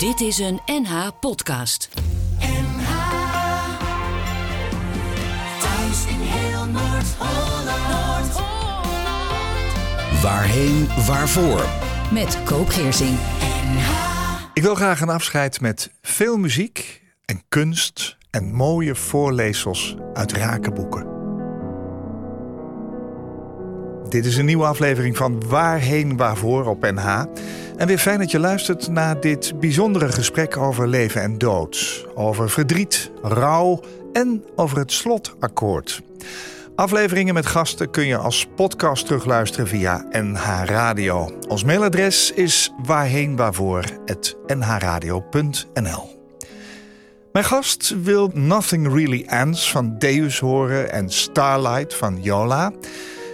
Dit is een NH podcast. NH Thuis in heel Noord-Holland. Waarheen, waarvoor? Met Koop Geersing. NH Ik wil graag een afscheid met veel muziek en kunst en mooie voorleesels uit rakenboeken. Dit is een nieuwe aflevering van Waarheen Waarvoor op NH. En weer fijn dat je luistert naar dit bijzondere gesprek over leven en dood. Over verdriet, rouw en over het slotakkoord. Afleveringen met gasten kun je als podcast terugluisteren via NH Radio. Ons mailadres is waarheenwaarvoor.nhradio.nl Mijn gast wil Nothing Really Ends van Deus horen en Starlight van Yola.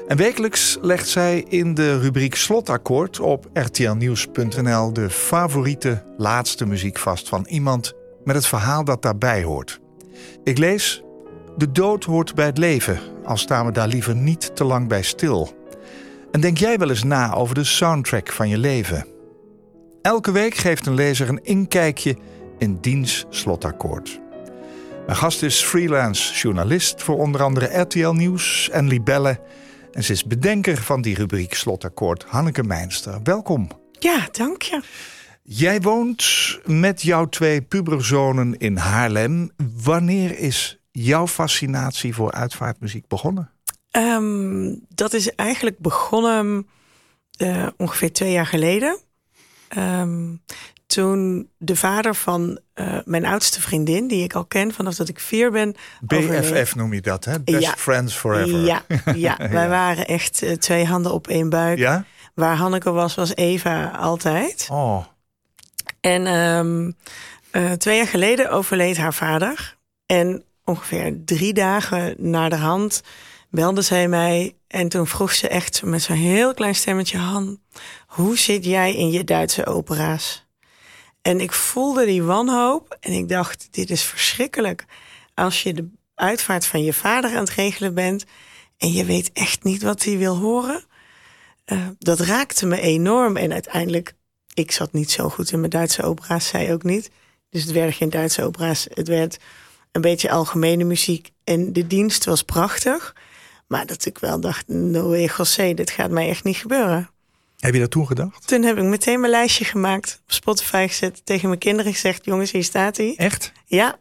En wekelijks legt zij in de rubriek Slotakkoord op rtlnieuws.nl de favoriete laatste muziek vast van iemand met het verhaal dat daarbij hoort. Ik lees: De dood hoort bij het leven, al staan we daar liever niet te lang bij stil. En denk jij wel eens na over de soundtrack van je leven? Elke week geeft een lezer een inkijkje in diens slotakkoord. Mijn gast is freelance journalist voor onder andere RTL Nieuws en Libelle. En ze is bedenker van die rubriek Slotakkoord, Hanneke Meinster. Welkom. Ja, dank je. Jij woont met jouw twee puberzonen in Haarlem. Wanneer is jouw fascinatie voor uitvaartmuziek begonnen? Ehm, dat is eigenlijk begonnen eh, ongeveer twee jaar geleden. Ehm, toen de vader van eh, mijn oudste vriendin, die ik al ken vanaf dat ik vier ben. overleed. BFF noem je dat, hè? Best Ja. Friends Forever. Ja, ja, wij waren echt eh, twee handen op één buik. Ja? Waar Hanneke was, was Eva altijd. Oh, En ehm, eh, twee jaar geleden overleed haar vader. En ongeveer drie dagen na de hand belde zij mij. En toen vroeg ze echt met zo'n heel klein stemmetje: Han, hoe zit jij in je Duitse opera's? En ik voelde die wanhoop en ik dacht: dit is verschrikkelijk. Als je de uitvaart van je vader aan het regelen bent en je weet echt niet wat hij wil horen. Eh, dat raakte me enorm. En uiteindelijk, ik zat niet zo goed in mijn Duitse opera's, zij ook niet. Dus het werd geen Duitse opera's. Het werd een beetje algemene muziek. En de dienst was prachtig. Maar dat ik wel dacht, no José, dit gaat mij echt niet gebeuren. Heb je dat toen gedacht? Toen heb ik meteen mijn lijstje gemaakt, op Spotify gezet, tegen mijn kinderen gezegd, jongens, hier staat hij. Echt? Ja,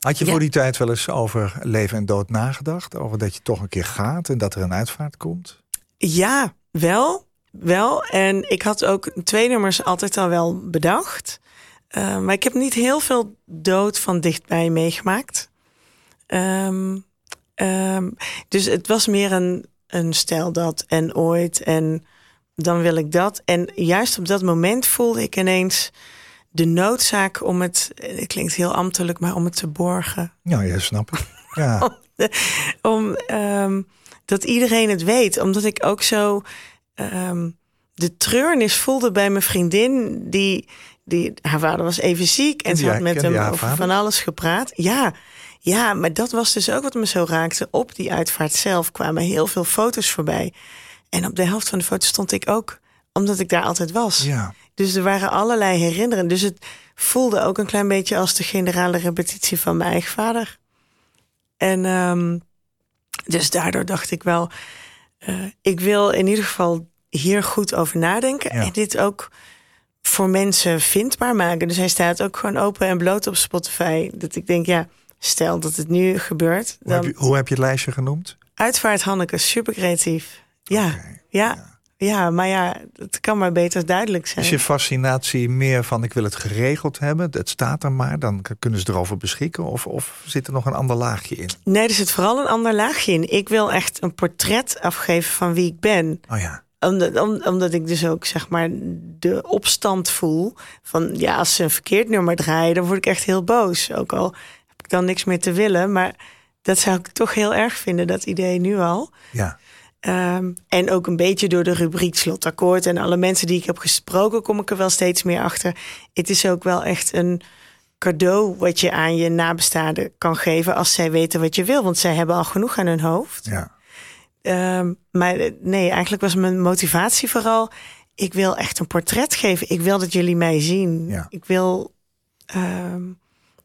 Had je Ja. voor die tijd wel eens over leven en dood nagedacht? Over dat je toch een keer gaat en dat er een uitvaart komt? Ja, wel. Wel. En ik had ook twee nummers altijd al wel bedacht. Eh, maar ik heb niet heel veel dood van dichtbij meegemaakt. Ehm, ehm, dus het was meer een, een stijl dat en ooit en dan wil ik dat. En juist op dat moment voelde ik ineens de noodzaak om het, het klinkt heel ambtelijk, maar om het te borgen Ja, ja, snap ik. Ja, om ehm, dat iedereen het weet. Omdat ik ook zo ehm, de treurnis voelde bij mijn vriendin. Die, die, haar vader was even ziek en ze had met hem je over vader? van alles gepraat. Ja, ja, maar dat was dus ook wat me zo raakte. Op die uitvaart zelf kwamen heel veel foto's voorbij. En op de helft van de foto's stond ik ook, omdat ik daar altijd was. ja. Dus er waren allerlei herinneringen. Dus het voelde ook een klein beetje als de generale repetitie van mijn eigen vader. En ehm, dus daardoor dacht ik wel, eh, ik wil in ieder geval hier goed over nadenken. Ja. En dit ook voor mensen vindbaar maken. Dus hij staat ook gewoon open en bloot op Spotify. Dat ik denk, ja, stel dat het nu gebeurt. Hoe, heb je, hoe heb je het lijstje genoemd? uitvaart Hanneke, super creatief. Ja, ja, ja, maar ja, het kan maar beter duidelijk zijn. Is je fascinatie meer van ik wil het geregeld hebben, het staat er maar, dan kunnen ze erover beschikken? Of, of zit er nog een ander laagje in? Nee, er zit vooral een ander laagje in. Ik wil echt een portret afgeven van wie ik ben. Oh ja, Omdat, om- omdat ik dus ook zeg maar de opstand voel. Van ja, als ze een verkeerd nummer draaien, dan word ik echt heel boos. Ook al heb ik dan niks meer te willen. Maar dat zou ik toch heel erg vinden, dat idee nu al. ja. Ehm, en ook een beetje door de rubriek slotakkoord en alle mensen die ik heb gesproken, kom ik er wel steeds meer achter. Het is ook wel echt een cadeau wat je aan je nabestaanden kan geven als zij weten wat je wil. Want zij hebben al genoeg aan hun hoofd. ja. Ehm, maar eh, nee, eigenlijk was mijn motivatie vooral. ik wil echt een portret geven. Ik wil dat jullie mij zien. Ja. Ik wil ehm,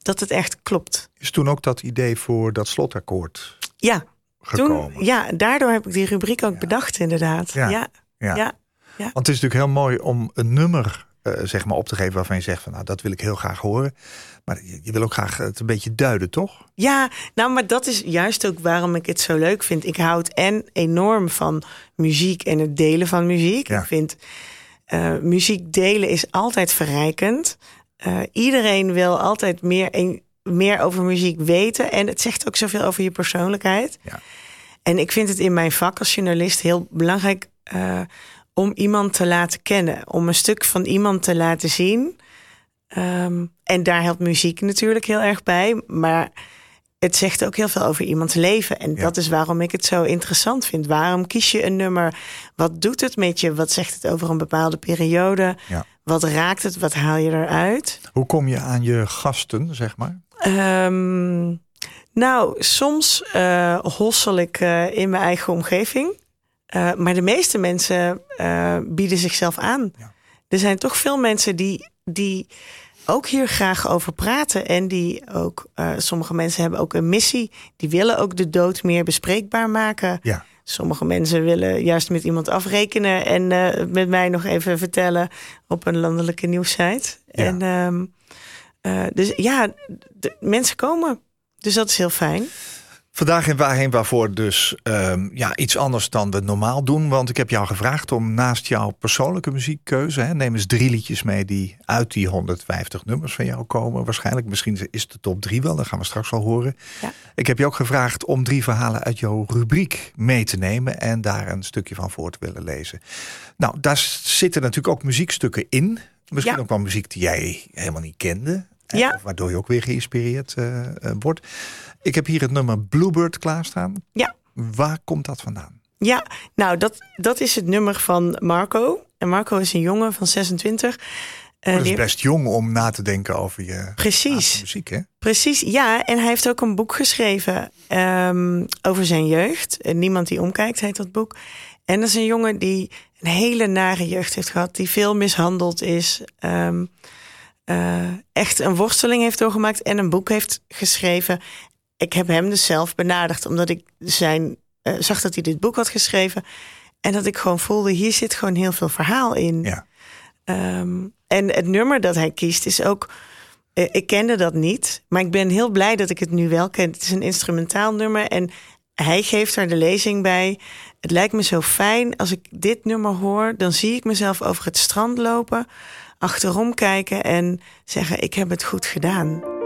dat het echt klopt. Is toen ook dat idee voor dat slotakkoord Ja, gekomen? toen, ja, daardoor heb ik die rubriek ook bedacht, inderdaad. Ja. Ja, ja. Want het is natuurlijk heel mooi om een nummer eh, zeg maar op te geven waarvan je zegt van nou dat wil ik heel graag horen. Maar je, je wil ook graag het een beetje duiden, toch? Ja, nou, maar dat is juist ook waarom ik het zo leuk vind. Ik houd en enorm van muziek en het delen van muziek. Ik vind eh, muziek delen is altijd verrijkend. Eh, iedereen wil altijd meer, een- meer over muziek weten. En het zegt ook zoveel over je persoonlijkheid. Ja. En ik vind het in mijn vak als journalist heel belangrijk eh, om iemand te laten kennen. Om een stuk van iemand te laten zien. Ehm, en daar helpt muziek natuurlijk heel erg bij. Maar het zegt ook heel veel over iemands leven. En Ja. dat is waarom ik het zo interessant vind. Waarom kies je een nummer? Wat doet het met je? Wat zegt het over een bepaalde periode? Ja. Wat raakt het? Wat haal je eruit? Hoe kom je aan je gasten, zeg maar? Ehm, nou, soms eh, hossel ik eh, in mijn eigen omgeving. Eh, maar de meeste mensen bieden zichzelf aan. Ja. Er zijn toch veel mensen die, die ook hier graag over praten. En die ook, sommige mensen hebben ook een missie. Die willen ook de dood meer bespreekbaar maken. Ja. Sommige mensen willen juist met iemand afrekenen en met mij nog even vertellen op een landelijke nieuwssite. Ja. En ehm, eh, dus ja, de, mensen komen. Dus dat is heel fijn. Vandaag in Waarheen Waarvoor dus ehm, ja, iets anders dan we normaal doen. Want ik heb jou gevraagd om naast jouw persoonlijke muziekkeuze... Hè, neem eens drie liedjes mee die uit die 150 nummers van jou komen. Waarschijnlijk, misschien is de top drie wel. Dat gaan we straks wel horen. Ja. Ik heb je ook gevraagd om drie verhalen uit jouw rubriek mee te nemen... en daar een stukje van voor te willen lezen. Nou, daar zitten natuurlijk ook muziekstukken in. Misschien Ja. ook wel muziek die jij helemaal niet kende. Ja. of Waardoor je ook weer geïnspireerd eh, eh, wordt. Ik heb hier het nummer Bluebird klaarstaan. Ja. Waar komt dat vandaan? Ja, nou, dat, dat is het nummer van Marco. En Marco is een jongen van 26. Eh, dat is best jong om na te denken over je Precies. muziek, hè? Precies, ja. En hij heeft ook een boek geschreven ehm, over zijn jeugd. En Niemand die omkijkt heet dat boek. En dat is een jongen die een hele nare jeugd heeft gehad. Die veel mishandeld is. ehm, eh, echt een worsteling heeft doorgemaakt. En een boek heeft geschreven. Ik heb hem dus zelf benaderd. Omdat ik zijn, eh, zag dat hij dit boek had geschreven. En dat ik gewoon voelde, hier zit gewoon heel veel verhaal in. Ja. Ehm, en het nummer dat hij kiest is ook. eh, ik kende dat niet, maar ik ben heel blij dat ik het nu wel ken. Het is een instrumentaal nummer en hij geeft er de lezing bij. Het lijkt me zo fijn als ik dit nummer hoor, dan zie ik mezelf over het strand lopen, achterom kijken en zeggen: Ik heb het goed gedaan.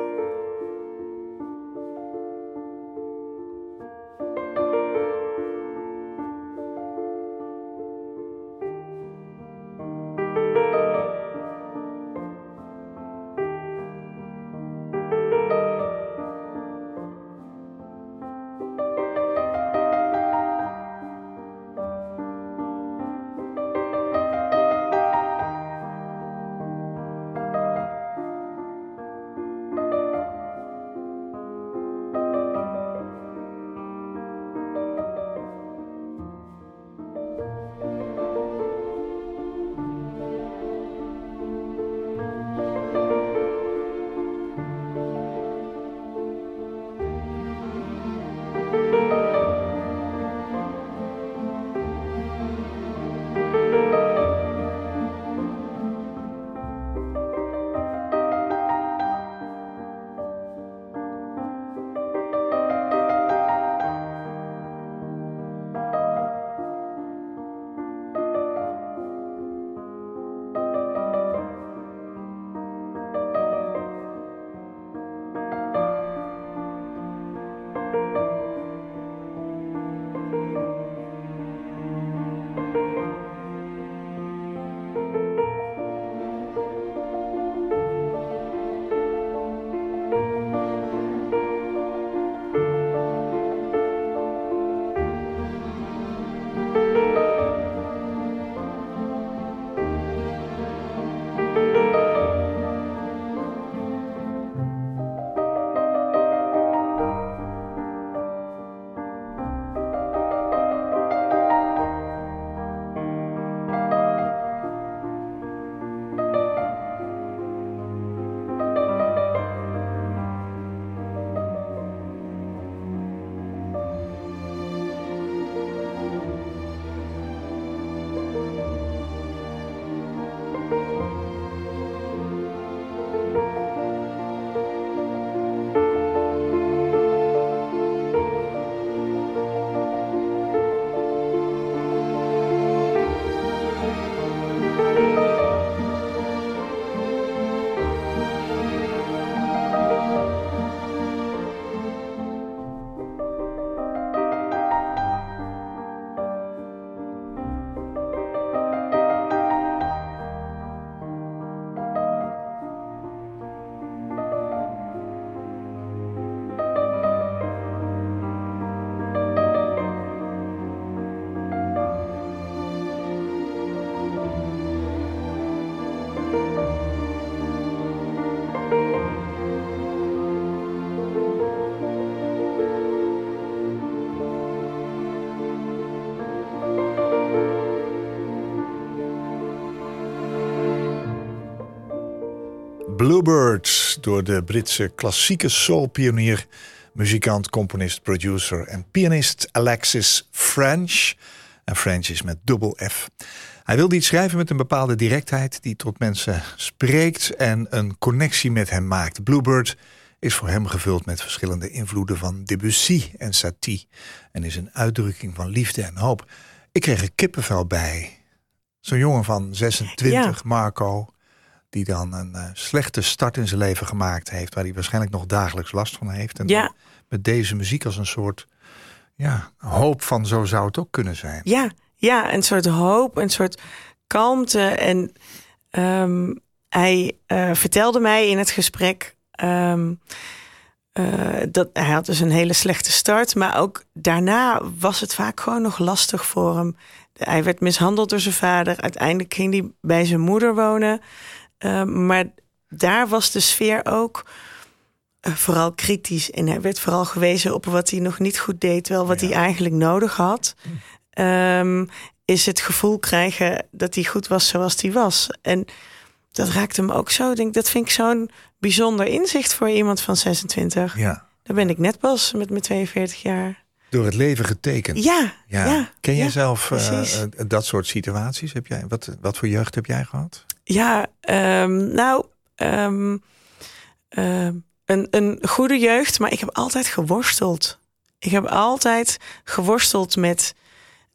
Bluebird door de Britse klassieke soulpionier, muzikant, componist, producer en pianist Alexis French. En French is met dubbel F. Hij wilde iets schrijven met een bepaalde directheid die tot mensen spreekt en een connectie met hem maakt. Bluebird is voor hem gevuld met verschillende invloeden van Debussy en Satie en is een uitdrukking van liefde en hoop. Ik kreeg er kippenvel bij. Zo'n jongen van 26, Ja. Marco, die dan een eh, slechte start in zijn leven gemaakt heeft, waar hij waarschijnlijk nog dagelijks last van heeft. En Ja. met deze muziek als een soort ja, hoop van zo zou het ook kunnen zijn. Ja, ja, een soort hoop, een soort kalmte. En ehm, hij eh, vertelde mij in het gesprek ehm, eh, dat hij had dus een hele slechte start, maar ook daarna was het vaak gewoon nog lastig voor hem. Hij werd mishandeld door zijn vader. Uiteindelijk ging hij bij zijn moeder wonen. Ehm, maar daar was de sfeer ook eh, vooral kritisch. En hij werd vooral gewezen op wat hij nog niet goed deed, wel wat Ja. hij eigenlijk nodig had. Ehm, is het gevoel krijgen dat hij goed was zoals hij was. En dat raakte hem ook zo. Denk, dat vind ik zo'n bijzonder inzicht voor iemand van 26. Ja, Daar ben ik net pas met mijn 42 jaar. door het leven getekend. Ja, Ja. ja. Ken jij ja, zelf eh, dat soort situaties? Heb jij, wat, wat voor jeugd heb jij gehad? Ja, ehm, nou, ehm, ehm, een, een goede jeugd, maar ik heb altijd geworsteld. Ik heb altijd geworsteld met,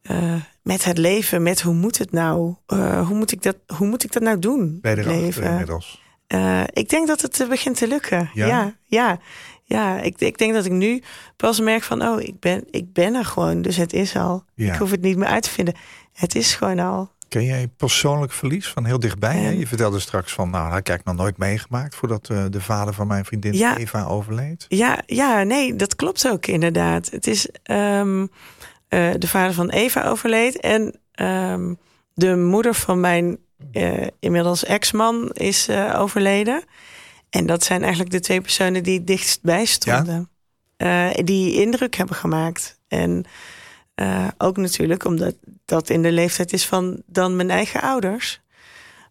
eh, met het leven, met hoe moet het nou? Eh, hoe, moet ik dat, hoe moet ik dat nou doen? Bij de leven inmiddels. Eh, ik denk dat het begint te lukken. Ja? Ja, ja, ja. Ik, ik denk dat ik nu pas merk van, oh, ik ben, ik ben er gewoon, dus het is al. Ja. Ik hoef het niet meer uit te vinden. Het is gewoon al. Ken jij persoonlijk verlies van heel dichtbij? hè? Ehm. Je vertelde straks van, nou, dat heb ik eigenlijk nog nooit meegemaakt voordat eh, de vader van mijn vriendin Ja. Eva overleed. Ja, ja, nee, dat klopt ook inderdaad. Het is ehm, eh, de vader van Eva overleed en ehm, de moeder van mijn eh, inmiddels ex-man is overleden. En dat zijn eigenlijk de twee personen die het dichtst bij stonden. Die indruk hebben gemaakt. En eh, ook natuurlijk omdat dat in de leeftijd is van dan mijn eigen ouders.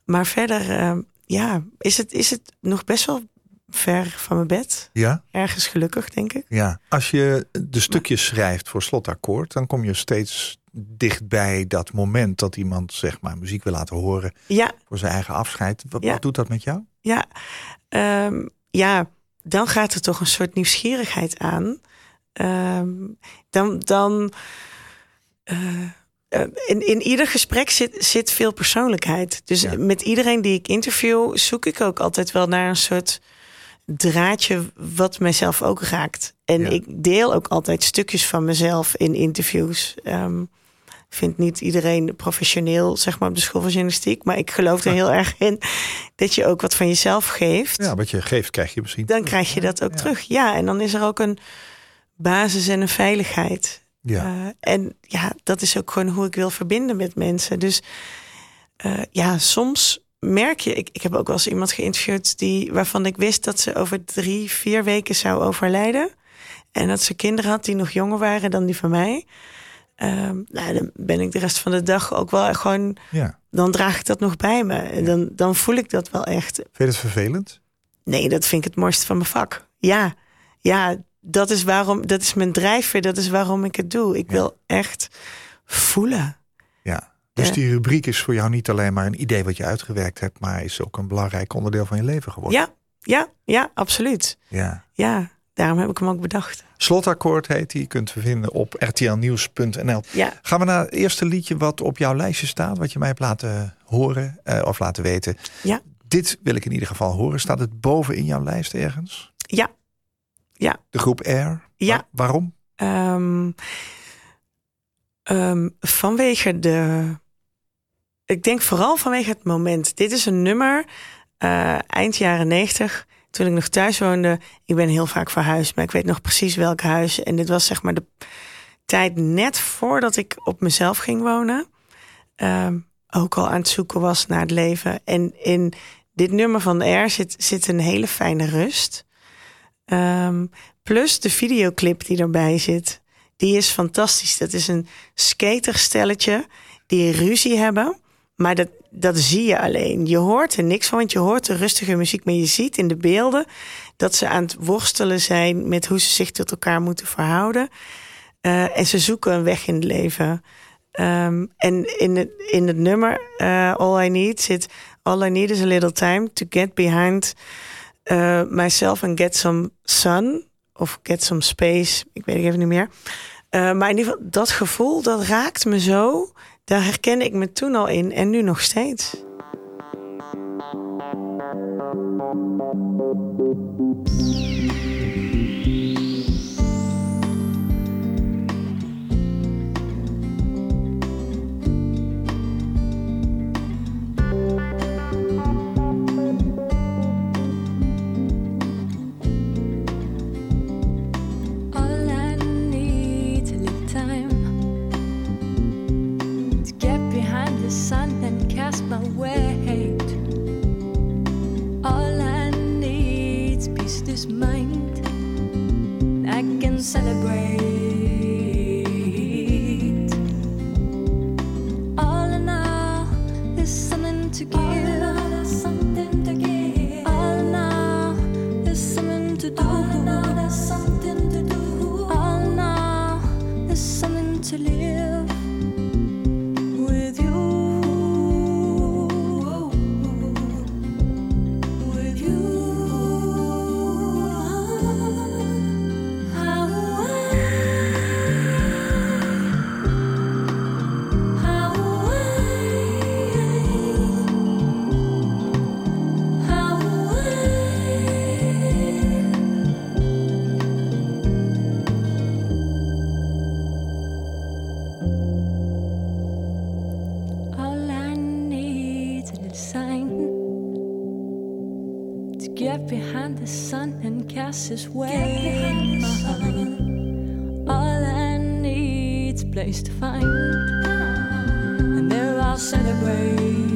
Maar verder, eh, ja, is het, is het nog best wel ver van mijn bed Ja? ergens gelukkig, denk ik. Ja. Als je de stukjes schrijft voor slotakkoord, dan kom je steeds dichtbij dat moment dat iemand zeg maar muziek wil laten horen Ja, voor zijn eigen afscheid. Wat, Ja. wat doet dat met jou? ja, Ehm, ja. Dan gaat er toch een soort nieuwsgierigheid aan. Ehm, dan, dan in, in ieder gesprek zit, zit veel persoonlijkheid. Dus Ja. met iedereen die ik interview, zoek ik ook altijd wel naar een soort draadje wat mijzelf ook raakt. En Ja. ik deel ook altijd stukjes van mezelf in interviews. Ehm, ik vind niet iedereen professioneel, zeg maar, op de school van journalistiek. Maar ik geloof er heel erg in dat je ook wat van jezelf geeft. Ja, wat je geeft krijg je misschien. Dan krijg je dat ook Ja. terug. Ja, en dan is er ook een basis en een veiligheid. Ja. Eh, en ja, dat is ook gewoon hoe ik wil verbinden met mensen. Dus eh, ja, soms merk je, ik, ik heb ook wel eens iemand geïnterviewd die, waarvan ik wist dat ze over drie, vier weken zou overlijden. En dat ze kinderen had die nog jonger waren dan die van mij. Ehm, nou, dan ben ik de rest van de dag ook wel gewoon, ja. dan draag ik dat nog bij me. En dan, dan voel ik dat wel echt. Vind je het vervelend? Nee, dat vind ik het mooiste van mijn vak. Ja, ja, dat is waarom, dat is mijn drijfveer, dat is waarom ik het doe. Ik wil echt voelen. Ja. Dus die rubriek is voor jou niet alleen maar een idee wat je uitgewerkt hebt, maar is ook een belangrijk onderdeel van je leven geworden. Ja, ja, ja, absoluut. ja. Ja, daarom heb ik hem ook bedacht. Slotakkoord heet die. Je kunt het vinden op rtlnieuws.nl. Ja, Gaan we naar het eerste liedje wat op jouw lijstje staat, wat je mij hebt laten horen eh, of laten weten. ja, Dit wil ik in ieder geval horen. Staat het boven in jouw lijst ergens? ja, ja. De groep Air? Ja. Wa- waarom? Ehm, ehm, vanwege de. Ik denk vooral vanwege het moment. Dit is een nummer eh, eind jaren negentig. Toen ik nog thuis woonde. Ik ben heel vaak verhuisd, maar ik weet nog precies welk huis. En dit was zeg maar de tijd net voordat ik op mezelf ging wonen. Ehm, ook al aan het zoeken was naar het leven. En in dit nummer van Air zit, zit een hele fijne rust. Ehm, plus de videoclip die erbij zit. Die is fantastisch. Dat is een skaterstelletje die ruzie hebben. Maar dat, dat zie je alleen. Je hoort er niks van, want je hoort de rustige muziek, maar je ziet in de beelden dat ze aan het worstelen zijn met hoe ze zich tot elkaar moeten verhouden. Eh, en ze zoeken een weg in het leven. Ehm, en in het, in het nummer eh, All I Need zit... All I need is a little time to get behind uh, myself and get some sun. Of get some space, ik weet het even niet meer. Uh, maar in ieder geval, dat gevoel, dat raakt me zo. Daar herken ik me toen al in en nu nog steeds. Celebrate. Sun and cast. All I need's place to find, and there I'll celebrate.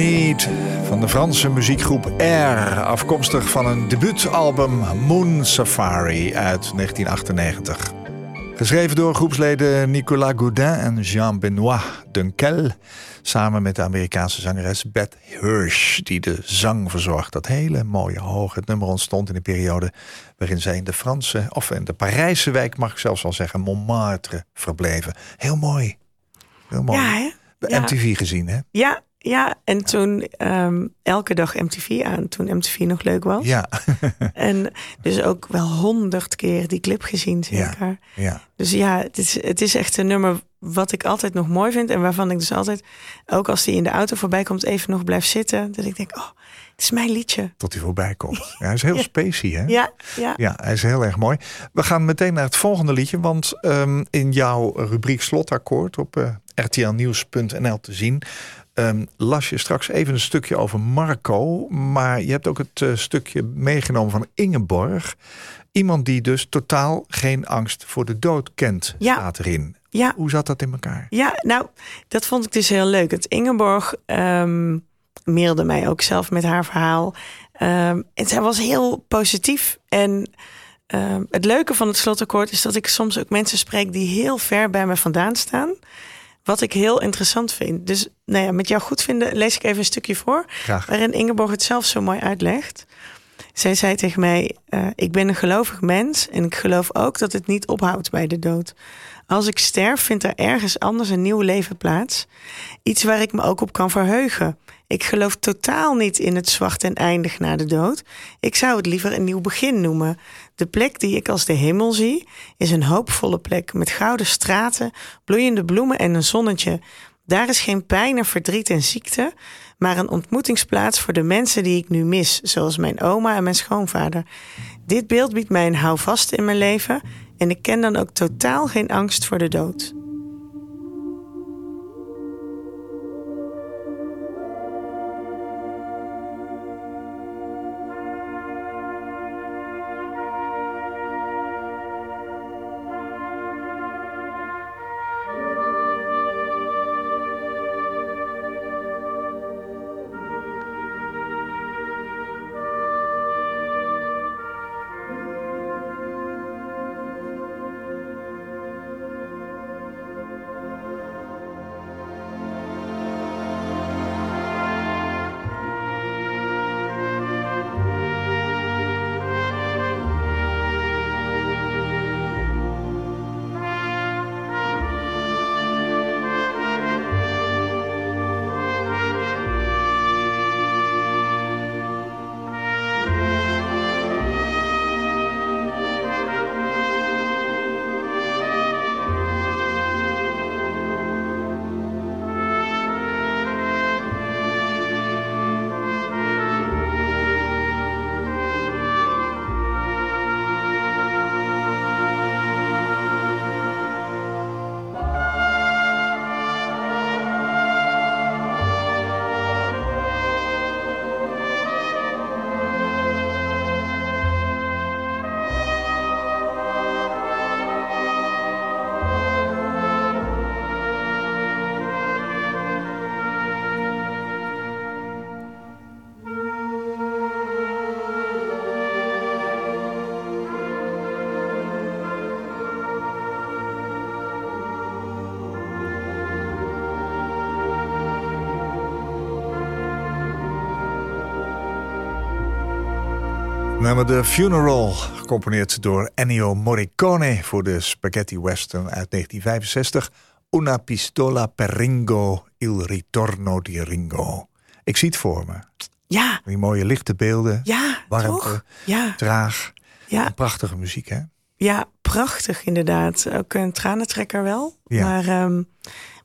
Need van de Franse muziekgroep Air, afkomstig van een debuutalbum Moon Safari uit 1998. Geschreven door groepsleden Nicolas Gaudin en Jean-Benoît Dunkel. Samen met de Amerikaanse zangeres Beth Hirsch, die de zang verzorgt. Dat hele mooie hoge het nummer ontstond in de periode waarin zij in de Franse, of in de Parijse wijk, mag ik zelfs wel zeggen, Montmartre verbleven. Heel mooi. Heel mooi. Ja, hè? Ja. MTV gezien, hè? Ja, ja. En toen ehm, elke dag MTV aan, toen MTV nog leuk was. Ja, En dus ook wel honderd keer die clip gezien, zeker. ja. Dus ja, het is, het is echt een nummer wat ik altijd nog mooi vind. En waarvan ik dus altijd, ook als die in de auto voorbij komt, even nog blijf zitten. Dat ik denk, oh, het is mijn liedje. Tot hij voorbij komt. Ja, hij is heel specie, hè? Ja, ja. Ja, hij is heel erg mooi. We gaan meteen naar het volgende liedje. Want ehm, in jouw rubriek Slotakkoord op eh rtlnieuws.nl te zien... ehm, las je straks even een stukje over Marco. Maar je hebt ook het eh, stukje meegenomen van Ingeborg. Iemand die dus totaal geen angst voor de dood kent, Ja. staat erin. Ja, Hoe zat dat in elkaar? Ja, nou, dat vond ik dus heel leuk. Het Ingeborg ehm mailde mij ook zelf met haar verhaal. Ehm, en zij was heel positief. En het leuke van het slotakkoord is dat ik soms ook mensen spreek die heel ver bij me vandaan staan. Wat ik heel interessant vind. Dus nou ja, met jou goed vinden lees ik even een stukje voor. Graag. Waarin Ingeborg het zelf zo mooi uitlegt. Zij zei tegen mij: eh, Ik ben een gelovig mens en ik geloof ook dat het niet ophoudt bij de dood. Als ik sterf, vindt er ergens anders een nieuw leven plaats. Iets waar ik me ook op kan verheugen. Ik geloof totaal niet in het zwart en eindig na de dood. Ik zou het liever een nieuw begin noemen. De plek die ik als de hemel zie, is een hoopvolle plek met gouden straten, bloeiende bloemen en een zonnetje. Daar is geen pijn en verdriet en ziekte, maar een ontmoetingsplaats voor de mensen die ik nu mis, zoals mijn oma en mijn schoonvader. Dit beeld biedt mij een houvast in mijn leven en ik ken dan ook totaal geen angst voor de dood. Nummer The Funeral, gecomponeerd door Ennio Morricone voor de spaghetti western uit 1965. Una pistola per Ringo, il ritorno di Ringo. Ik zie het voor me. Ja, Die mooie lichte beelden, ja, warmte, toch? Ja, traag. ja, En prachtige muziek, hè? ja, prachtig inderdaad. Ook een tranentrekker wel. Ja. Maar ehm,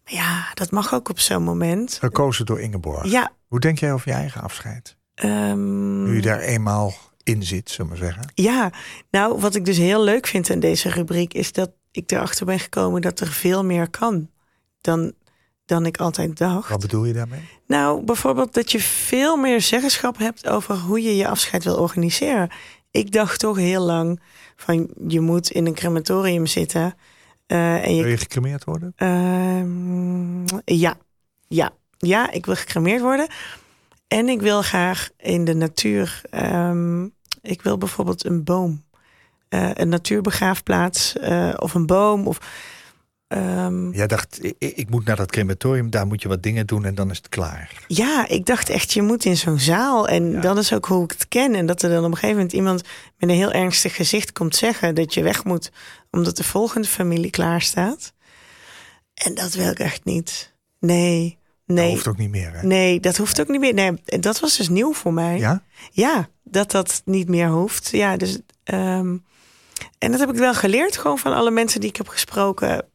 maar ja, dat mag ook op zo'n moment. Gekozen door Ingeborg. Ja, Hoe denk jij over je eigen afscheid? ehm, Nu je daar eenmaal in zit, zullen we maar zeggen. Ja, nou, wat ik dus heel leuk vind aan deze rubriek is dat ik erachter ben gekomen dat er veel meer kan dan, dan ik altijd dacht. Wat bedoel je daarmee? Nou, bijvoorbeeld dat je veel meer zeggenschap hebt over hoe je je afscheid wil organiseren. Ik dacht toch heel lang van je moet in een crematorium zitten. eh, en je, Wil je gecremeerd worden? Ehm, ja, ja, ja, ik wil gecremeerd worden. En ik wil graag in de natuur. ehm, ik wil bijvoorbeeld een boom eh, een natuurbegraafplaats eh, of een boom. Of, ehm, Jij dacht, ik, ik moet naar dat crematorium, daar moet je wat dingen doen en dan is het klaar. Ja, ik dacht echt, je moet in zo'n zaal. En Ja. dat is ook hoe ik het ken. En dat er dan op een gegeven moment iemand met een heel ernstig gezicht komt zeggen dat je weg moet, omdat de volgende familie klaar staat. En dat wil ik echt niet. Nee, Dat nee. hoeft ook niet meer. Hè? Nee, dat hoeft ook niet meer. Nee, dat was dus nieuw voor mij. Ja? Ja, dat dat niet meer hoeft. Ja, dus. ehm, en dat heb ik wel geleerd, gewoon van alle mensen die ik heb gesproken.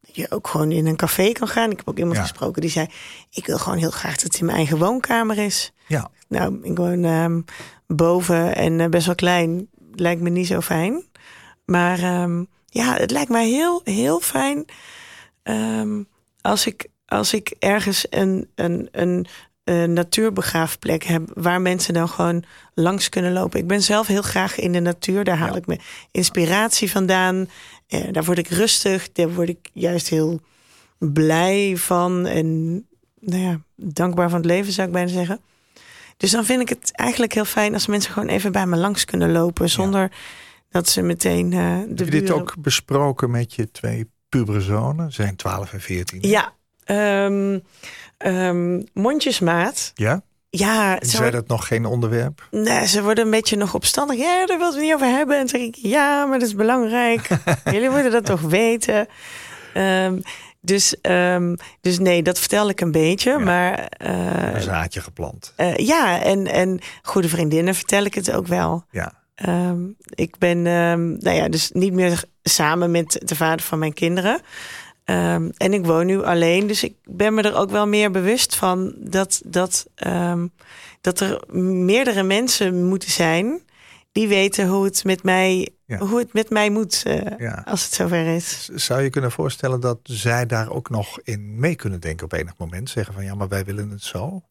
Dat je ook gewoon in een café kan gaan. Ik heb ook iemand Ja. gesproken die zei: Ik wil gewoon heel graag dat het in mijn eigen woonkamer is. Ja. Nou, ik woon ehm, boven en eh, best wel klein. Lijkt me niet zo fijn. Maar ehm, ja, het lijkt mij heel, heel fijn als, ik, als ik ergens een, een, een, een natuurbegraafplek heb waar mensen dan gewoon langs kunnen lopen. Ik ben zelf heel graag in de natuur. Daar haal Ja. ik mijn inspiratie vandaan. Eh, daar word ik rustig. Daar word ik juist heel blij van. En nou ja, dankbaar van het leven zou ik bijna zeggen. Dus dan vind ik het eigenlijk heel fijn als mensen gewoon even bij me langs kunnen lopen. Zonder dat ze meteen eh, de Heb je dit ook besproken met je twee pubere zonen? Ze zijn 12 en 14. Ja. Ehm, ehm, mondjesmaat. Ja? Ja, worden, dat nog geen onderwerp? nee, ze worden een beetje nog opstandig. Ja, daar wil het niet over hebben. En zeg ik, ja, maar dat is belangrijk. Jullie moeten dat toch weten. Ehm, dus, dus nee, dat vertel ik een beetje. Maar eh, Een zaadje geplant. eh, ja, en, en goede vriendinnen vertel ik het ook wel. Ja. Ik ben nou ja, dus niet meer samen met de vader van mijn kinderen. Ehm, en ik woon nu alleen, dus ik ben me er ook wel meer bewust van dat, dat, ehm, dat er meerdere mensen moeten zijn die weten hoe het met mij, Ja. hoe het met mij moet eh, Ja. als het zover is. Zou je kunnen voorstellen dat zij daar ook nog in mee kunnen denken op enig moment? Zeggen van ja, maar wij willen het zo.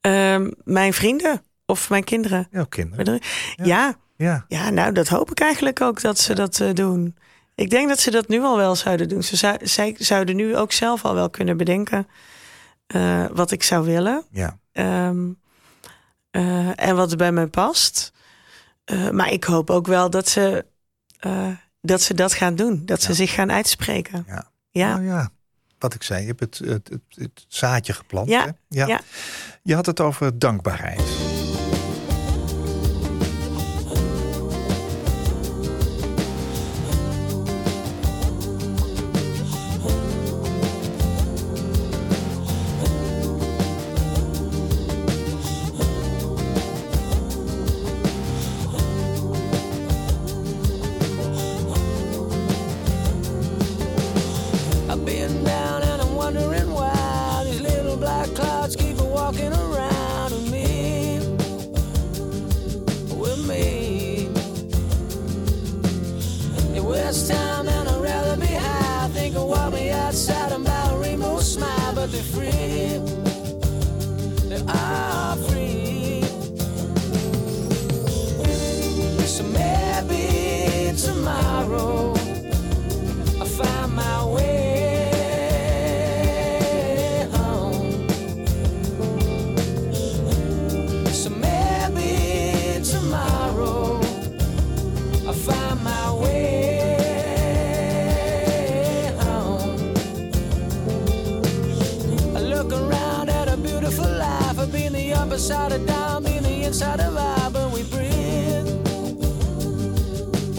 Ehm, mijn vrienden of mijn kinderen. Ja, kinderen. Ja. Ja. Ja, nou, dat hoop ik eigenlijk ook dat ze dat eh, doen. Ik denk dat ze dat nu al wel zouden doen. Ze zou, zij zouden nu ook zelf al wel kunnen bedenken eh, wat ik zou willen. Ja. Ehm, eh, en wat bij mij past. Eh, maar ik hoop ook wel dat ze, dat, ze dat gaan doen. Dat ze zich gaan uitspreken. Ja. Ja. Nou ja, wat ik zei, je hebt het, het, het, het zaadje geplant. Ja, Hè? Ja. ja. Je had het over dankbaarheid. never be free. I upper side of down, been the inside of I, but we breathe.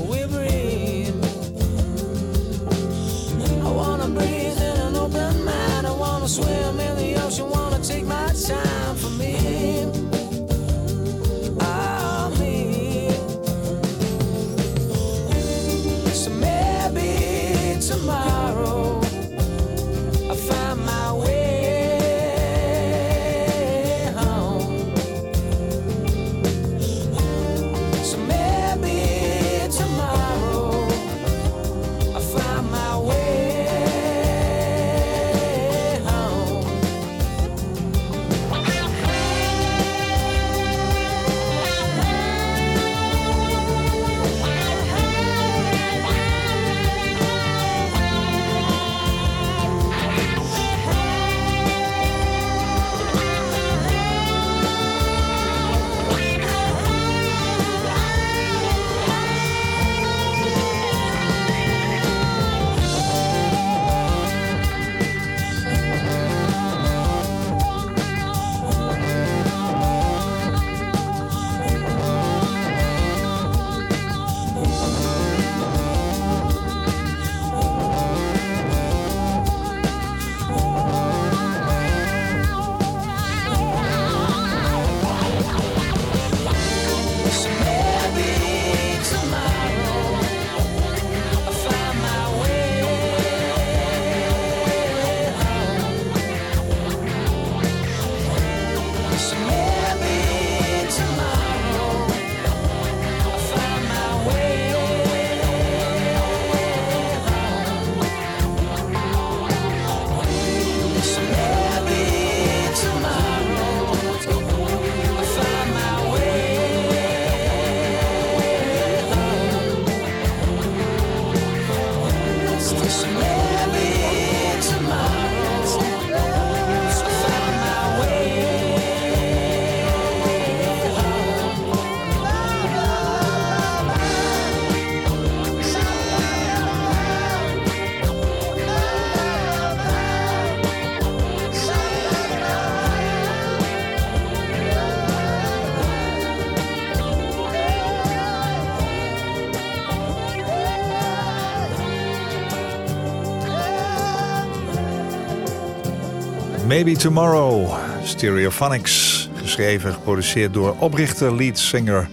We breathe. I wanna breathe in an open mind. I wanna swim in the ocean. Wanna take my time Maybe Tomorrow, Stereophonics. Geschreven, geproduceerd door oprichter, leadzanger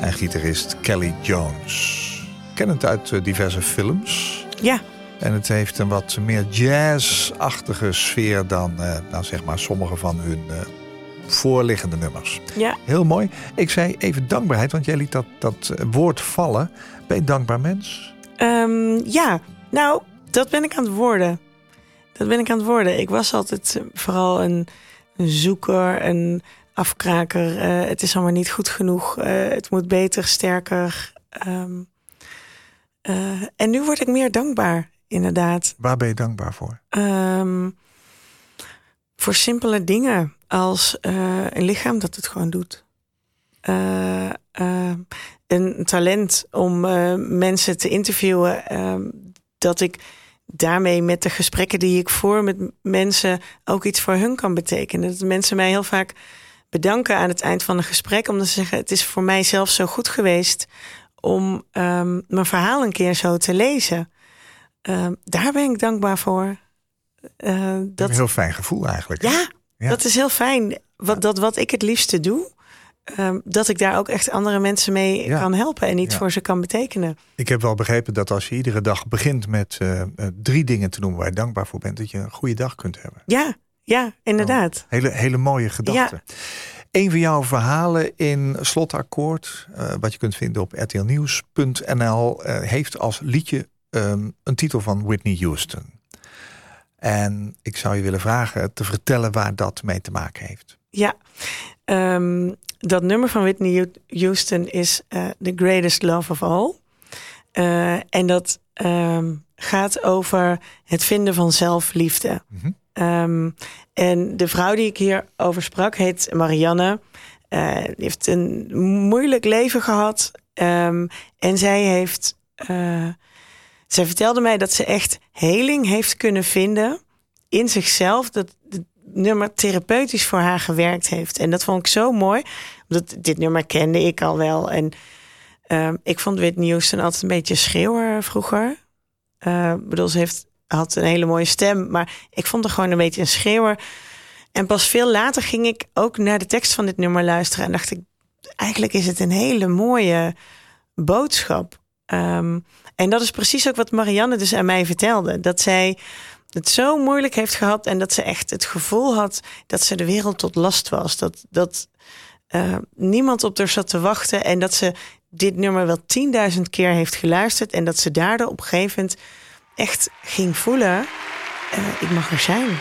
en gitarist Kelly Jones. Ken het uit eh, diverse films. Ja, En het heeft een wat meer jazz-achtige sfeer dan eh, nou zeg maar sommige van hun eh, voorliggende nummers. ja. Heel mooi. Ik zei even dankbaarheid, want jij liet dat, dat eh, woord vallen. Ben je een dankbaar mens? Ehm, ja, nou, dat ben ik aan het worden. Dat ben ik aan het worden. Ik was altijd eh, vooral een, een zoeker, een afkraker. Eh, het is allemaal niet goed genoeg. Eh, het moet beter, sterker. Ehm, eh, en nu word ik meer dankbaar, inderdaad. Waar ben je dankbaar voor? Ehm, voor simpele dingen als een lichaam dat het gewoon doet. Een talent om mensen te interviewen. ehm, dat ik daarmee met de gesprekken die ik voer met mensen ook iets voor hun kan betekenen. Dat mensen mij heel vaak bedanken aan het eind van een gesprek. Omdat ze zeggen, het is voor mij zelf zo goed geweest om ehm, mijn verhaal een keer zo te lezen. Ehm, daar ben ik dankbaar voor. Eh, Dat dat, een heel fijn gevoel eigenlijk. ja, Ja. dat is heel fijn. Wat, dat wat ik het liefste doe, ehm, dat ik daar ook echt andere mensen mee Ja. kan helpen en iets Ja. voor ze kan betekenen. Ik heb wel begrepen dat als je iedere dag begint met eh, eh, drie dingen te noemen waar je dankbaar voor bent, dat je een goede dag kunt hebben. Ja, ja, inderdaad. Hele, hele mooie gedachte. Een van jouw verhalen in Slotakkoord, eh, wat je kunt vinden op rtlnieuws.nl, heeft als liedje ehm, een titel van Whitney Houston. En ik zou je willen vragen te vertellen waar dat mee te maken heeft. Ja, Ehm, dat nummer van Whitney Houston is eh, The Greatest Love of All. Eh, en dat ehm, gaat over het vinden van zelfliefde. Mhm. Ehm, en de vrouw die ik hierover sprak heet Marianne. Die heeft een moeilijk leven gehad. En zij heeft. zij vertelde mij dat ze echt heling heeft kunnen vinden in zichzelf. Dat het nummer therapeutisch voor haar gewerkt heeft. En dat vond ik zo mooi. Omdat dit nummer kende ik al wel. En ehm, ik vond Whitney Houston altijd een beetje schreeuwer vroeger. Eh, bedoel, ze heeft, had een hele mooie stem. Maar ik vond haar gewoon een beetje een schreeuwer. En pas veel later ging ik ook naar de tekst van dit nummer luisteren. En dacht ik, eigenlijk is het een hele mooie boodschap. Ehm, en dat is precies ook wat Marianne dus aan mij vertelde. Dat zij het zo moeilijk heeft gehad en dat ze echt het gevoel had dat ze de wereld tot last was. Dat, dat eh, niemand op haar zat te wachten en dat ze dit nummer wel 10.000 keer heeft geluisterd en dat ze daardoor op een echt ging voelen: eh, ik mag er zijn.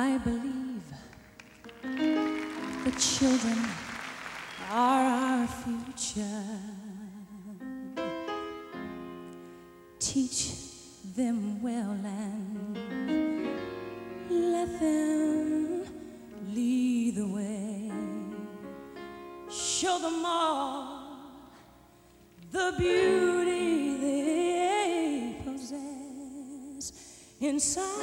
I believe the children are our future. Teach them well and let them lead the way. Show them all the beauty they possess inside.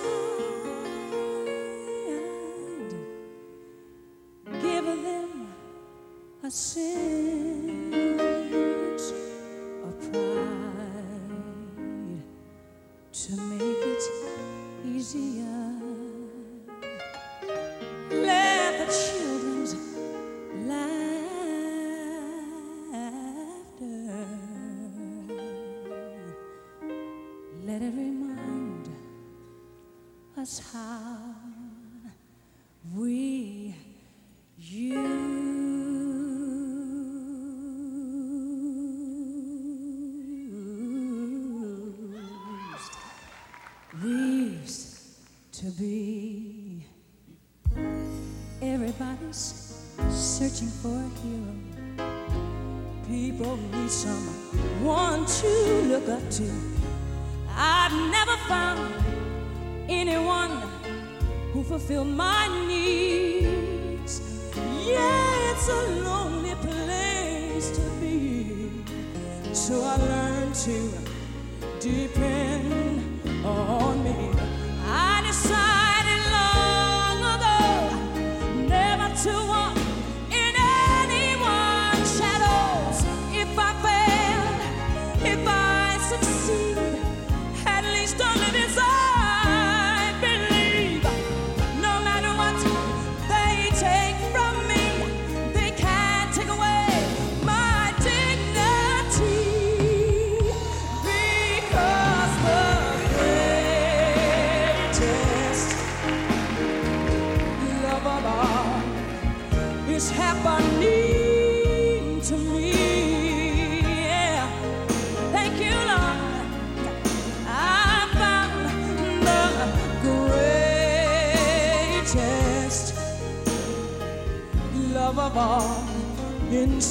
need someone to look up to. I've never found anyone who fulfilled my needs. Yeah, it's a lonely place to be. So I learned to depend.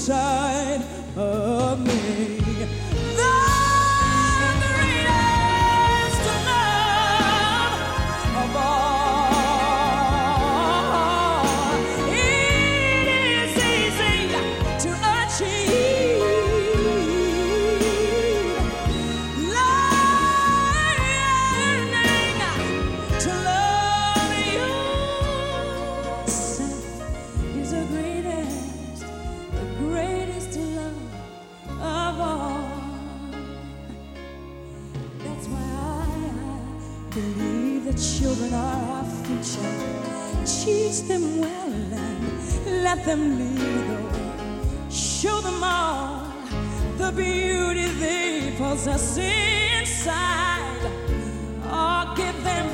inside culture. Teach them well and let them lead the way. Show them all the beauty they possess inside. Or give them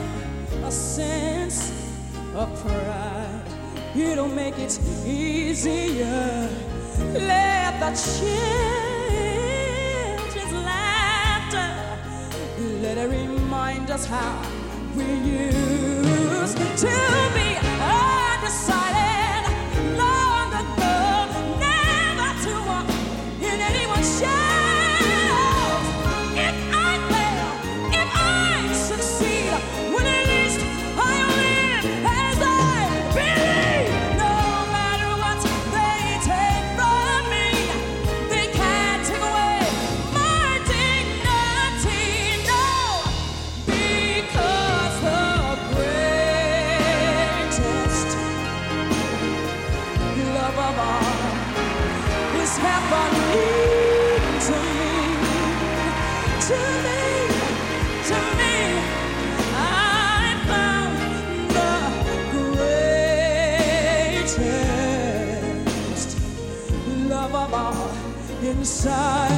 a sense of pride. It'll make it easier. Let the children's laughter let it remind us how we used to be undecided. inside.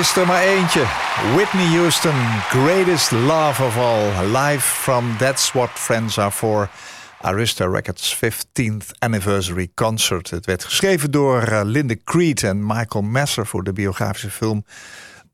Is er maar eentje. Whitney Houston, greatest love of all. Live from That's What Friends Are For. Arista Records 15th Anniversary Concert. Het werd geschreven door uh, Linda Creed en Michael Messer... voor de biografische film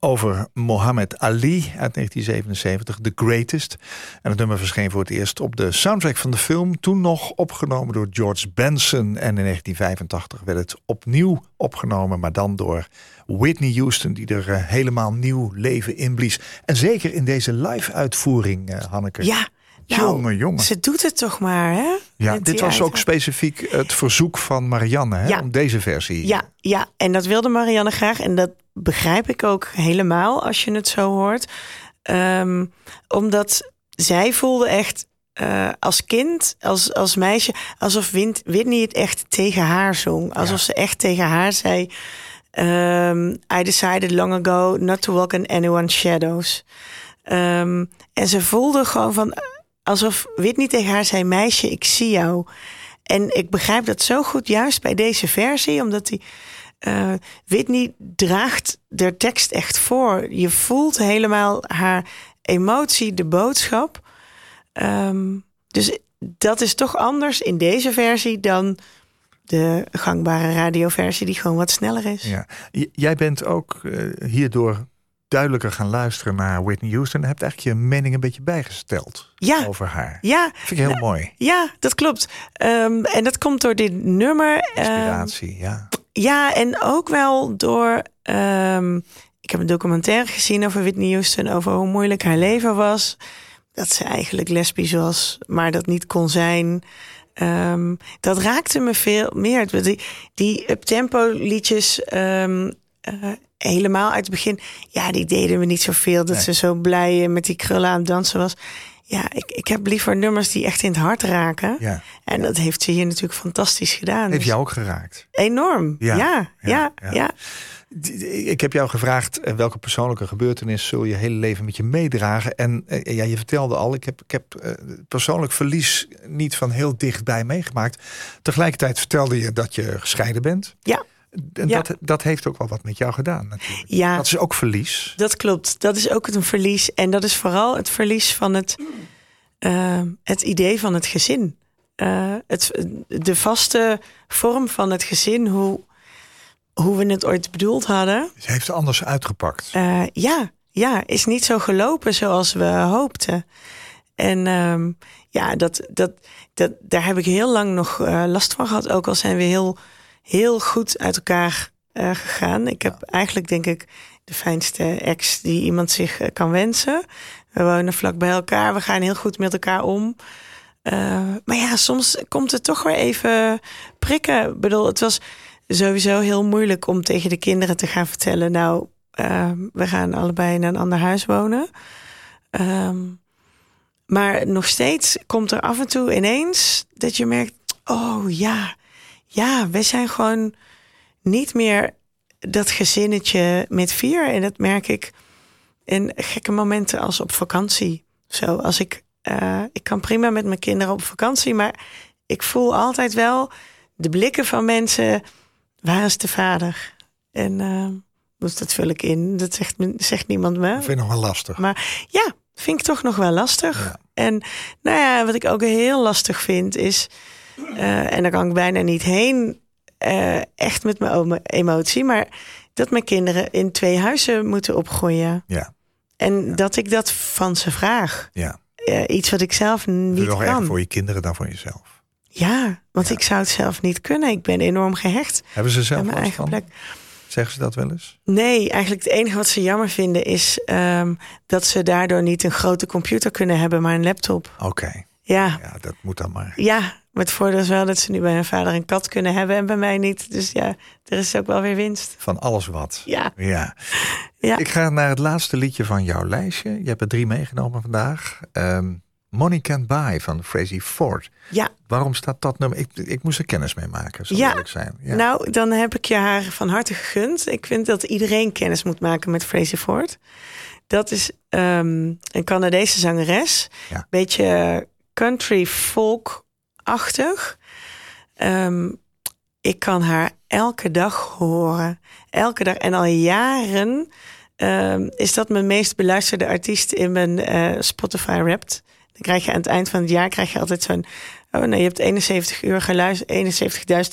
over Muhammad Ali uit 1977, The Greatest. En het nummer verscheen voor het eerst op de soundtrack van de film... toen nog opgenomen door George Benson. En in 1985 werd het opnieuw opgenomen... maar dan door Whitney Houston... die er uh, helemaal nieuw leven in blies. En zeker in deze live-uitvoering, uh, Hanneke. Ja, nou, Jongen, jongen. Ze doet het toch maar, hè? Ja, dit was ook specifiek het verzoek van Marianne... Hè, Ja. om deze versie. Ja, ja, en dat wilde Marianne graag. En dat begrijp ik ook helemaal als je het zo hoort. Ehm, omdat zij voelde echt eh, als kind, als, als meisje... alsof Whitney het echt tegen haar zong. Alsof Ja. ze echt tegen haar zei... ehm, I decided long ago not to walk in anyone's shadows. Ehm, en ze voelde gewoon van... alsof Whitney tegen haar zei... meisje, ik zie jou. En ik begrijp dat zo goed juist bij deze versie... omdat die... eh, Whitney draagt de tekst echt voor. Je voelt helemaal haar emotie, de boodschap. Ehm, dus dat is toch anders in deze versie dan de gangbare radioversie, die gewoon wat sneller is. Ja. Jij bent ook eh, hierdoor duidelijker gaan luisteren naar Whitney Houston... hebt eigenlijk je mening een beetje bijgesteld Ja. over haar. Ja, Vind ik heel mooi. ja dat klopt. Ehm, en dat komt door dit nummer. ehm, Inspiratie, ja. Ja, en ook wel door. ehm, ik heb een documentaire gezien over Whitney Houston, over hoe moeilijk haar leven was. Dat ze eigenlijk lesbisch was, maar dat niet kon zijn. Dat raakte me veel meer. Die, die uptempo liedjes, eh, helemaal uit het begin, ja, die deden me niet zoveel. Dat Nee. ze zo blij eh, met die krullen aan het dansen was. Ja, ik, ik heb liever nummers die echt in het hart raken. ja. En dat heeft ze hier natuurlijk fantastisch gedaan. Heeft Dus- jou ook geraakt? Enorm. Ja, Ja, ja, ja, Ik heb jou gevraagd eh, welke persoonlijke gebeurtenis zul je hele leven met je meedragen. En ja, je vertelde al, ik heb, ik heb persoonlijk verlies niet van heel dichtbij meegemaakt. Tegelijkertijd vertelde je dat je gescheiden bent. Ja. En Ja. dat, dat heeft ook wel wat met jou gedaan natuurlijk. Ja. Dat is ook verlies. Dat klopt. Dat is ook een verlies. En dat is vooral het verlies van het, eh, het idee van het gezin. Eh, het, de vaste vorm van het gezin, hoe, hoe we het ooit bedoeld hadden. Ze heeft anders uitgepakt. eh, ja, ja, is niet zo gelopen zoals we hoopten. En ehm, ja, dat, dat, dat, daar heb ik heel lang nog last van gehad. Ook al zijn we heel, heel goed uit elkaar eh, gegaan. Ik heb eigenlijk, denk ik, de fijnste ex die iemand zich eh, kan wensen. We wonen vlak bij elkaar. We gaan heel goed met elkaar om. Eh, maar ja, soms komt het toch weer even prikken. Ik bedoel, het was sowieso heel moeilijk om tegen de kinderen te gaan vertellen... nou, we gaan allebei naar een ander huis wonen. Ehm, maar nog steeds komt er af en toe ineens dat je merkt... oh ja, ja, we zijn gewoon niet meer dat gezinnetje met vier. En dat merk ik in gekke momenten als op vakantie. Zo, als ik, eh, ik kan prima met mijn kinderen op vakantie, maar ik voel altijd wel de blikken van mensen. Waar is de vader? En dus dat vul ik in. Dat zegt, niemand me. Dat vind ik nog wel lastig. Maar ja, vind ik toch nog wel lastig. Ja. En nou ja, wat ik ook heel lastig vind is, eh, en daar kan ik bijna niet heen, eh, echt met mijn emotie, maar dat mijn kinderen in twee huizen moeten opgroeien. Ja, En dat ik dat van ze vraag. ja. Eh, iets wat ik zelf Doe niet nog erger kan. voor je kinderen dan voor jezelf. Ja, want Ja. ik zou het zelf niet kunnen. Ik ben enorm gehecht Hebben ze zelf mijn eigen van? plek. Zeggen ze dat wel eens? Nee, eigenlijk het enige wat ze jammer vinden is ehm, dat ze daardoor niet een grote computer kunnen hebben, maar een laptop. Oké, Ja, ja, dat moet dan maar. ja. Maar het voordeel is wel dat ze nu bij hun vader een kat kunnen hebben en bij mij niet. Dus ja, er is ook wel weer winst. Van alles wat. Ja, Ja. Ja. Ik ga naar het laatste liedje van jouw lijstje. Je hebt er drie meegenomen vandaag. Ehm, Money Can't Buy van Frazzy Ford. ja. Waarom staat dat nummer? Ik, ik moest er kennis mee maken, zal Ja. zijn. Ja. Nou, dan heb ik je haar van harte gegund. Ik vind dat iedereen kennis moet maken met Fraser Ford. Dat is ehm, een Canadese zangeres. Ja. Beetje country folk-achtig. Ehm, ik kan haar elke dag horen. Elke dag. En al jaren ehm, is dat mijn meest beluisterde artiest in mijn eh, Spotify Wrapped. Dan krijg je aan het eind van het jaar krijg je altijd zo'n... Oh nee, je hebt 71 uur geluisterd,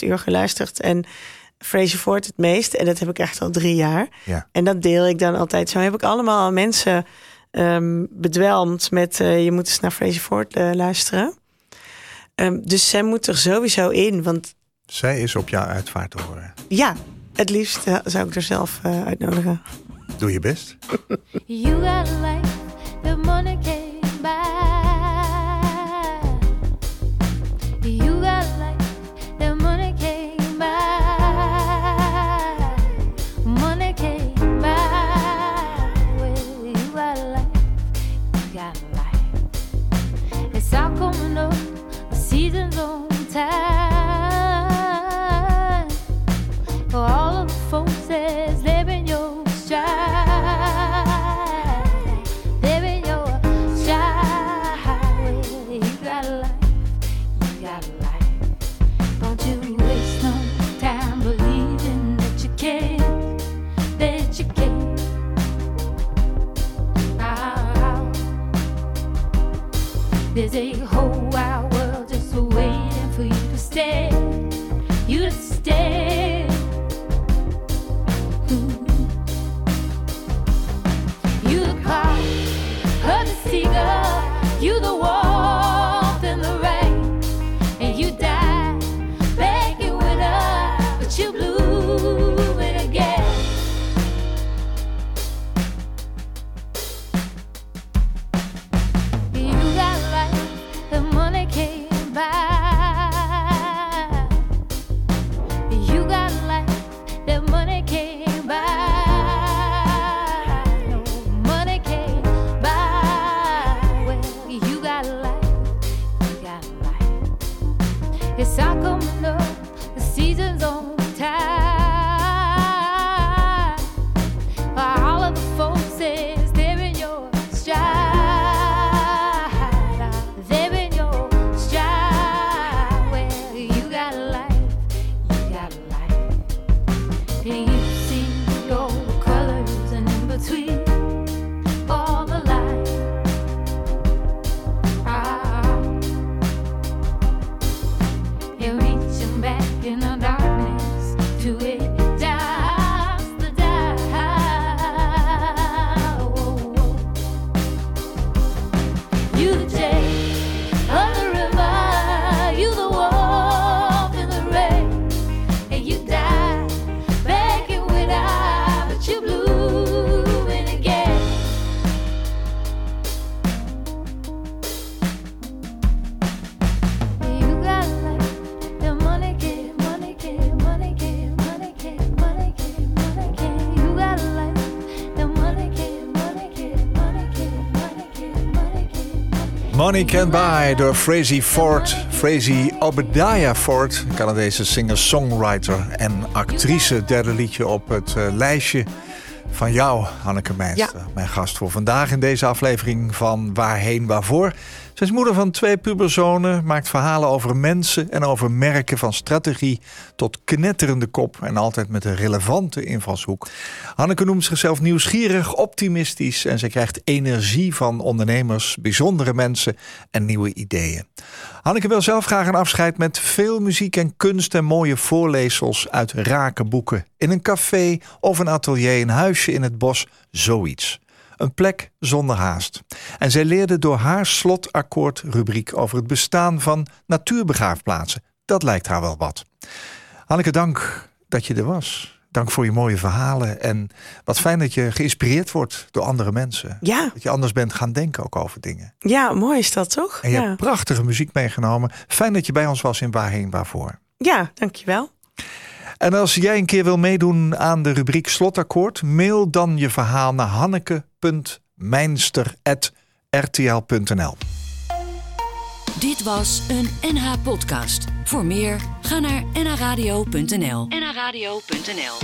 71.000 uur geluisterd. En Fraser Ford het meest. En dat heb ik echt al drie jaar. Ja. En dat deel ik dan altijd. Zo heb ik allemaal mensen ehm, bedwelmd met... eh, je moet eens naar Fraser Ford eh, luisteren. Ehm, dus zij moet er sowieso in. Want Zij is op jouw uitvaart te horen. ja, het liefst eh, zou ik er zelf eh, uitnodigen. Doe je best. You got life, the money came by. Money Can Buy door Frazee Ford. Frazee Obadiah Ford, Canadese singer-songwriter en actrice. Derde liedje op het eh, lijstje van jou, Hanneke Meister. Mijn gast voor vandaag in deze aflevering van Waarheen Waarvoor. Zij is moeder van twee puberzonen, maakt verhalen over mensen en over merken van strategie tot knetterende kop en altijd met een relevante invalshoek. Hanneke noemt zichzelf nieuwsgierig, optimistisch en ze krijgt energie van ondernemers, bijzondere mensen en nieuwe ideeën. Hanneke wil zelf graag een afscheid met veel muziek en kunst en mooie voorleesels uit rake boeken. In een café of een atelier, een huisje in het bos, zoiets. Een plek zonder haast. En zij leerde door haar slotakkoord-rubriek over het bestaan van natuurbegraafplaatsen. Dat lijkt haar wel wat. Hanneke, dank dat je er was. Dank voor je mooie verhalen. En wat fijn dat je geïnspireerd wordt door andere mensen. Ja, Dat je anders bent gaan denken ook over dingen. ja, mooi is dat toch? En je ja. hebt prachtige muziek meegenomen. Fijn dat je bij ons was in Waarheen Waarvoor. ja, dankjewel. En als jij een keer wil meedoen aan de rubriek Slotakkoord, mail dan je verhaal naar hanneke.mijnster.rtl.nl. Dit was een NH podcast. Voor meer ga naar nhradio.nl. nhradio.nl